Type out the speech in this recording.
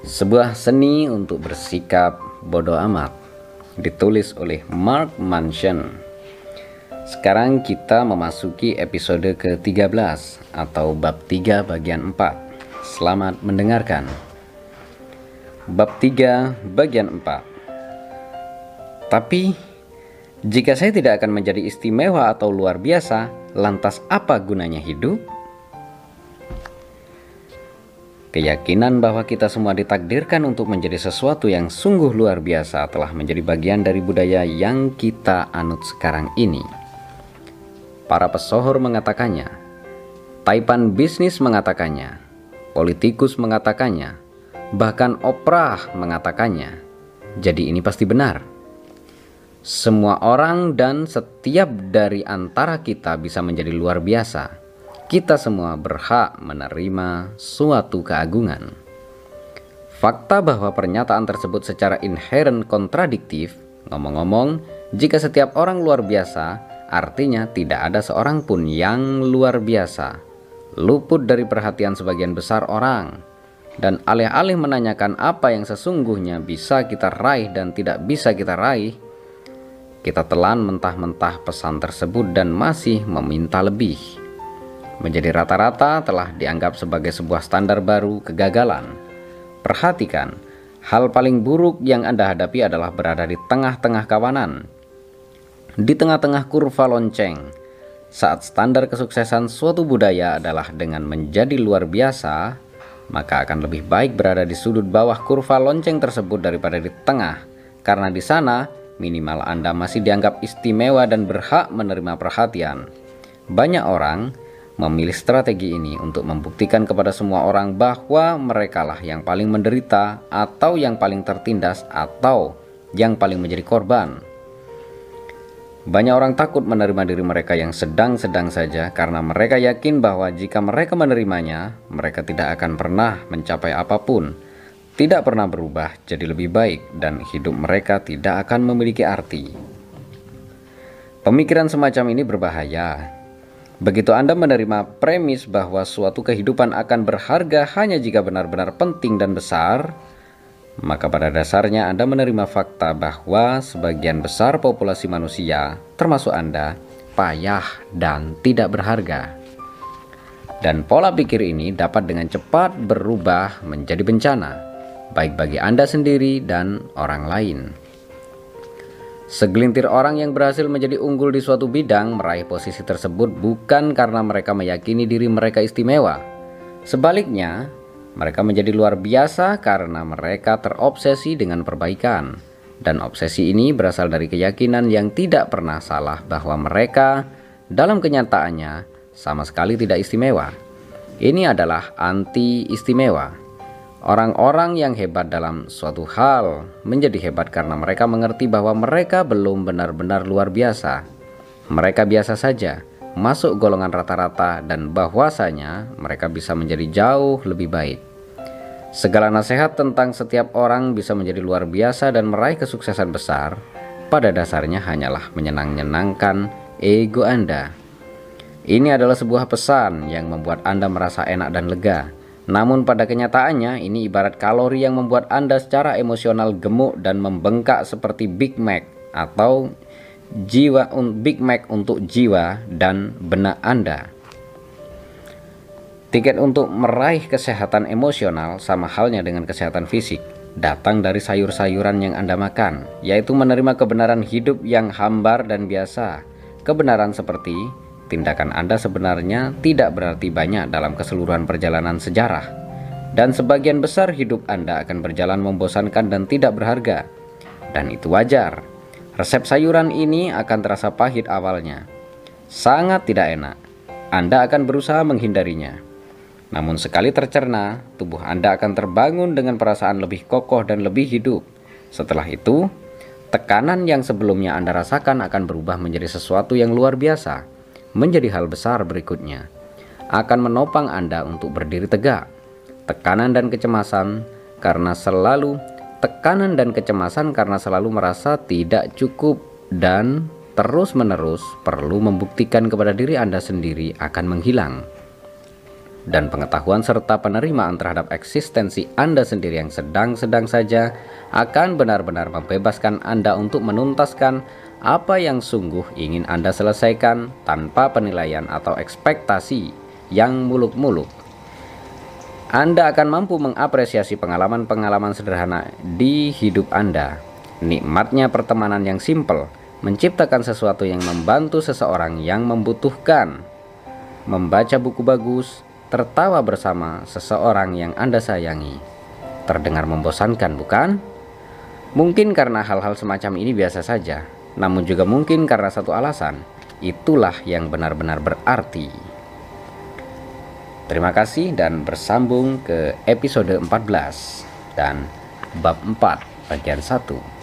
Sebuah seni untuk bersikap bodoh amat ditulis oleh Mark Manson. Sekarang kita memasuki episode ke-13 atau bab 3 bagian 4. Selamat mendengarkan. Bab 3 bagian 4. Tapi jika saya tidak akan menjadi istimewa atau luar biasa, lantas apa gunanya hidup? Keyakinan bahwa kita semua ditakdirkan untuk menjadi sesuatu yang sungguh luar biasa telah menjadi bagian dari budaya yang kita anut sekarang ini. Para pesohor mengatakannya, taipan bisnis mengatakannya, politikus mengatakannya, bahkan Oprah mengatakannya. Jadi ini pasti benar. Semua orang dan setiap dari antara kita bisa menjadi luar biasa kita semua berhak menerima suatu keagungan. Fakta bahwa pernyataan tersebut secara inherent kontradiktif, ngomong-ngomong, jika setiap orang luar biasa, artinya tidak ada seorang pun yang luar biasa, luput dari perhatian sebagian besar orang, dan alih-alih menanyakan apa yang sesungguhnya bisa kita raih dan tidak bisa kita raih, kita telan mentah-mentah pesan tersebut dan masih meminta lebih menjadi rata-rata telah dianggap sebagai sebuah standar baru kegagalan. Perhatikan, hal paling buruk yang Anda hadapi adalah berada di tengah-tengah kawanan. Di tengah-tengah kurva lonceng, saat standar kesuksesan suatu budaya adalah dengan menjadi luar biasa, maka akan lebih baik berada di sudut bawah kurva lonceng tersebut daripada di tengah, karena di sana minimal Anda masih dianggap istimewa dan berhak menerima perhatian. Banyak orang memilih strategi ini untuk membuktikan kepada semua orang bahwa merekalah yang paling menderita atau yang paling tertindas atau yang paling menjadi korban. Banyak orang takut menerima diri mereka yang sedang-sedang saja karena mereka yakin bahwa jika mereka menerimanya, mereka tidak akan pernah mencapai apa pun, tidak pernah berubah jadi lebih baik, dan hidup mereka tidak akan memiliki arti. Pemikiran semacam ini berbahaya Begitu Anda menerima premis bahwa suatu kehidupan akan berharga hanya jika benar-benar penting dan besar, maka pada dasarnya Anda menerima fakta bahwa sebagian besar populasi manusia, termasuk Anda, payah dan tidak berharga. Dan pola pikir ini dapat dengan cepat berubah menjadi bencana, baik bagi Anda sendiri dan orang lain. Segelintir orang yang berhasil menjadi unggul di suatu bidang meraih posisi tersebut bukan karena mereka meyakini diri mereka istimewa. Sebaliknya, mereka menjadi luar biasa karena mereka terobsesi dengan perbaikan. Dan obsesi ini berasal dari keyakinan yang tidak pernah salah bahwa mereka dalam kenyataannya sama sekali tidak istimewa. Ini adalah anti-istimewa. Orang-orang yang hebat dalam suatu hal menjadi hebat karena mereka mengerti bahwa mereka belum benar-benar luar biasa. Mereka biasa saja, masuk golongan rata-rata, dan bahwasanya mereka bisa menjadi jauh lebih baik. Segala nasihat tentang setiap orang bisa menjadi luar biasa dan meraih kesuksesan besar, pada dasarnya hanyalah menyenang-nyenangkan ego Anda. Ini adalah sebuah pesan yang membuat Anda merasa enak dan lega namun pada kenyataannya ini ibarat kalori yang membuat Anda secara emosional gemuk dan membengkak seperti Big Mac atau jiwa Big Mac untuk jiwa dan benak Anda. Tiket untuk meraih kesehatan emosional sama halnya dengan kesehatan fisik datang dari sayur-sayuran yang Anda makan, yaitu menerima kebenaran hidup yang hambar dan biasa. Kebenaran seperti tindakan Anda sebenarnya tidak berarti banyak dalam keseluruhan perjalanan sejarah, dan sebagian besar hidup Anda akan berjalan membosankan dan tidak berharga, dan itu wajar. Resep sayuran ini akan terasa pahit awalnya, sangat tidak enak. Anda akan berusaha menghindarinya. Namun sekali tercerna, tubuh Anda akan terbangun dengan perasaan lebih kokoh dan lebih hidup. Setelah itu, tekanan yang sebelumnya Anda rasakan akan berubah menjadi sesuatu yang luar biasa menjadi hal besar berikutnya akan menopang Anda untuk berdiri tegak. Tekanan dan kecemasan karena selalu tekanan dan kecemasan karena selalu merasa tidak cukup dan terus-menerus perlu membuktikan kepada diri Anda sendiri akan menghilang. dan pengetahuan serta penerimaan terhadap eksistensi Anda sendiri yang sedang-sedang saja akan benar-benar membebaskan Anda untuk menuntaskan apa yang sungguh ingin Anda selesaikan tanpa penilaian atau ekspektasi yang muluk-muluk. Anda akan mampu mengapresiasi pengalaman-pengalaman sederhana di hidup Anda. Nikmatnya pertemanan yang simpel, menciptakan sesuatu yang membantu seseorang yang membutuhkan. Membaca buku bagus, tertawa bersama seseorang yang Anda sayangi. Terdengar membosankan, bukan? Mungkin karena hal-hal semacam ini biasa saja, namun juga mungkin karena satu alasan. Itulah yang benar-benar berarti. Terima kasih dan bersambung ke episode 14 dan bab 4 bagian 1.